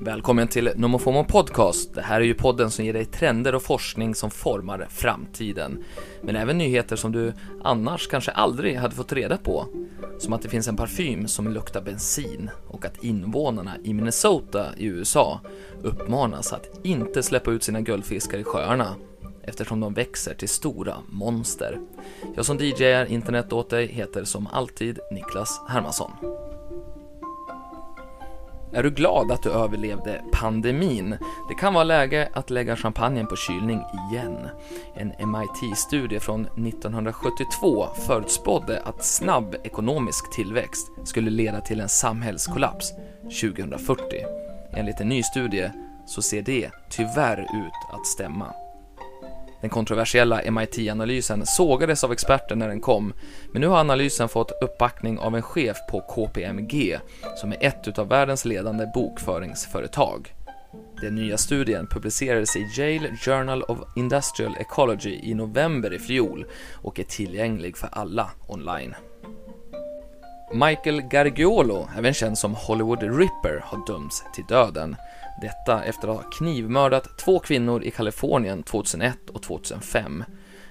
Välkommen till Nomofomo Podcast. Det här är ju podden som ger dig trender och forskning som formar framtiden. Men även nyheter som du annars kanske aldrig hade fått reda på. Som att det finns en parfym som luktar bensin och att invånarna i Minnesota i USA uppmanas att inte släppa ut sina guldfiskar i sjöarna eftersom de växer till stora monster. Jag som DJar internet åt dig heter som alltid Niklas Hermansson. Är du glad att du överlevde pandemin? Det kan vara läge att lägga champagnen på kylning igen. En MIT-studie från 1972 förutspådde att snabb ekonomisk tillväxt skulle leda till en samhällskollaps 2040. Enligt en ny studie så ser det tyvärr ut att stämma. Den kontroversiella MIT-analysen sågades av experter när den kom, men nu har analysen fått uppbackning av en chef på KPMG, som är ett av världens ledande bokföringsföretag. Den nya studien publicerades i Yale Journal of Industrial Ecology i november i fjol och är tillgänglig för alla online. Michael Gargiolo, även känd som Hollywood Ripper, har dömts till döden. Detta efter att ha knivmördat två kvinnor i Kalifornien 2001 och 2005.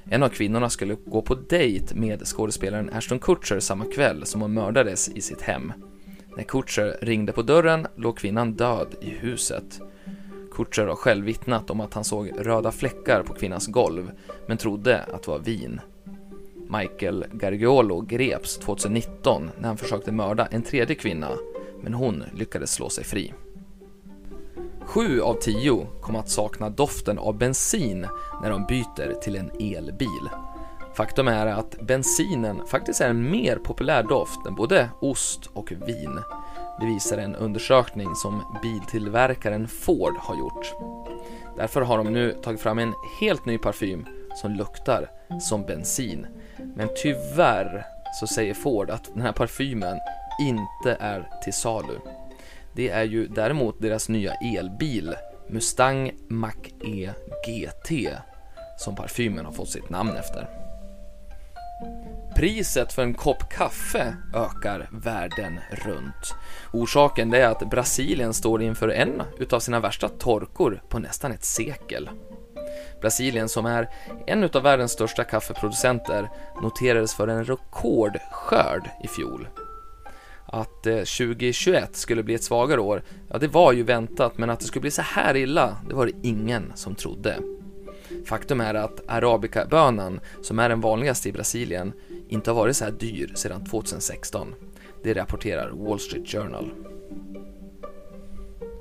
En av kvinnorna skulle gå på dejt med skådespelaren Ashton Kutcher samma kväll som hon mördades i sitt hem. När Kutcher ringde på dörren låg kvinnan död i huset. Kutcher har själv vittnat om att han såg röda fläckar på kvinnans golv, men trodde att det var vin. Michael Gargiolo greps 2019 när han försökte mörda en tredje kvinna, men hon lyckades slå sig fri. Sju av tio kommer att sakna doften av bensin när de byter till en elbil. Faktum är att bensinen faktiskt är en mer populär doft än både ost och vin. Det visar en undersökning som biltillverkaren Ford har gjort. Därför har de nu tagit fram en helt ny parfym som luktar som bensin. Men tyvärr så säger Ford att den här parfymen inte är till salu. Det är ju däremot deras nya elbil Mustang Mach-E GT som parfymen har fått sitt namn efter. Priset för en kopp kaffe ökar världen runt. Orsaken är att Brasilien står inför en utav sina värsta torkor på nästan ett sekel. Brasilien, som är en av världens största kaffeproducenter, noterades för en rekordskörd i fjol. Att eh, 2021 skulle bli ett svagare år, ja det var ju väntat, men att det skulle bli så här illa, det var det ingen som trodde. Faktum är att arabica-bönan, som är den vanligaste i Brasilien, inte har varit så här dyr sedan 2016. Det rapporterar Wall Street Journal.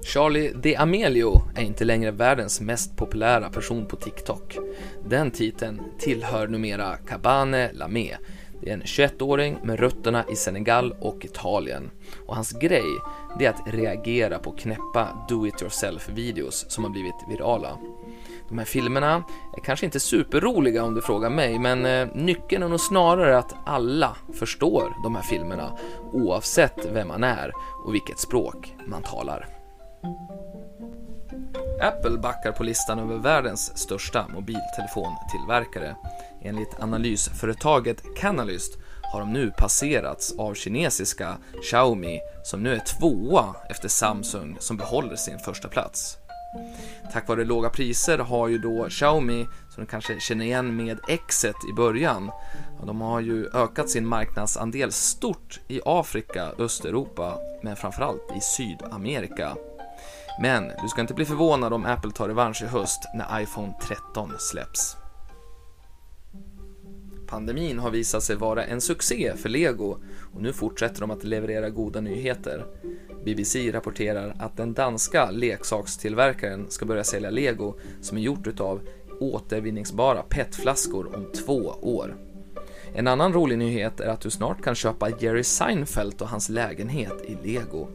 Charlie D'Amelio är inte längre världens mest populära person på TikTok. Den titeln tillhör numera Cabane Lamé, Det är en 21-åring med rötterna i Senegal och Italien. Och hans grej, det är att reagera på knäppa do-it-yourself-videos som har blivit virala. De här filmerna är kanske inte superroliga om du frågar mig, men eh, nyckeln är nog snarare att alla förstår de här filmerna oavsett vem man är och vilket språk man talar. Apple backar på listan över världens största mobiltelefontillverkare. Enligt analysföretaget Canalyst har de nu passerats av kinesiska Xiaomi som nu är tvåa efter Samsung som behåller sin första plats. Tack vare låga priser har ju då Xiaomi, som du kanske känner igen med Xet i början, de har ju ökat sin marknadsandel stort i Afrika, Östeuropa, men framförallt i Sydamerika. Men du ska inte bli förvånad om Apple tar revansch i höst när iPhone 13 släpps. Pandemin har visat sig vara en succé för Lego och nu fortsätter de att leverera goda nyheter. BBC rapporterar att den danska leksakstillverkaren ska börja sälja Lego som är gjort utav återvinningsbara PET-flaskor om två år. En annan rolig nyhet är att du snart kan köpa Jerry Seinfeld och hans lägenhet i Lego.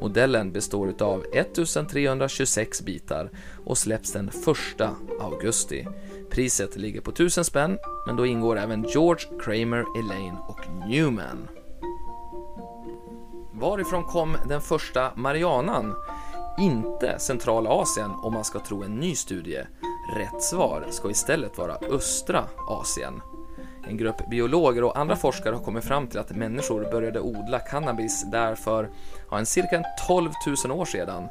Modellen består av 1326 bitar och släpps den 1 augusti. Priset ligger på 1000 spänn, men då ingår även George, Kramer, Elaine och Newman. Varifrån kom den första Marianan? Inte centrala Asien, om man ska tro en ny studie. Rätt svar ska istället vara östra Asien. En grupp biologer och andra forskare har kommit fram till att människor började odla cannabis där för ja, en cirka 12 000 år sedan.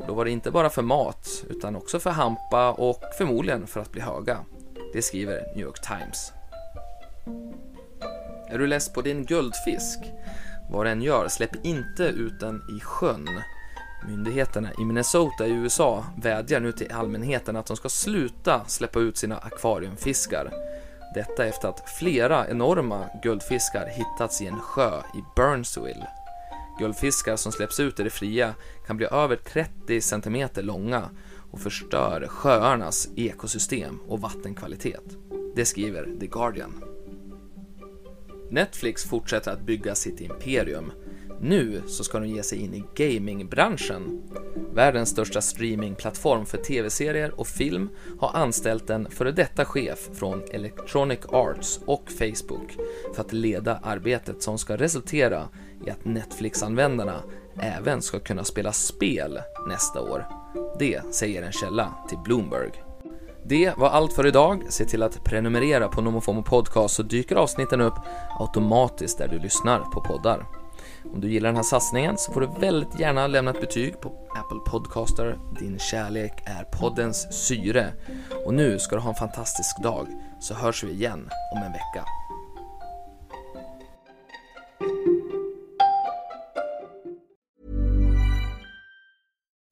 Och då var det inte bara för mat, utan också för hampa och förmodligen för att bli höga. Det skriver New York Times. Är du less på din guldfisk? Vad den gör, släpp inte ut den i sjön. Myndigheterna i Minnesota i USA vädjar nu till allmänheten att de ska sluta släppa ut sina akvariumfiskar. Detta efter att flera enorma guldfiskar hittats i en sjö i Burnsville. Guldfiskar som släpps ut i det fria kan bli över 30 cm långa och förstör sjöarnas ekosystem och vattenkvalitet. Det skriver The Guardian. Netflix fortsätter att bygga sitt imperium. Nu så ska de ge sig in i gamingbranschen. Världens största streamingplattform för tv-serier och film har anställt en före detta chef från Electronic Arts och Facebook för att leda arbetet som ska resultera i att Netflix-användarna även ska kunna spela spel nästa år. Det säger en källa till Bloomberg. Det var allt för idag. Se till att prenumerera på NomoFomo Podcast så dyker avsnitten upp automatiskt där du lyssnar på poddar. Om du gillar den här satsningen så får du väldigt gärna lämna ett betyg på Apple Podcaster. Din kärlek är poddens syre. Och nu ska du ha en fantastisk dag så hörs vi igen om en vecka.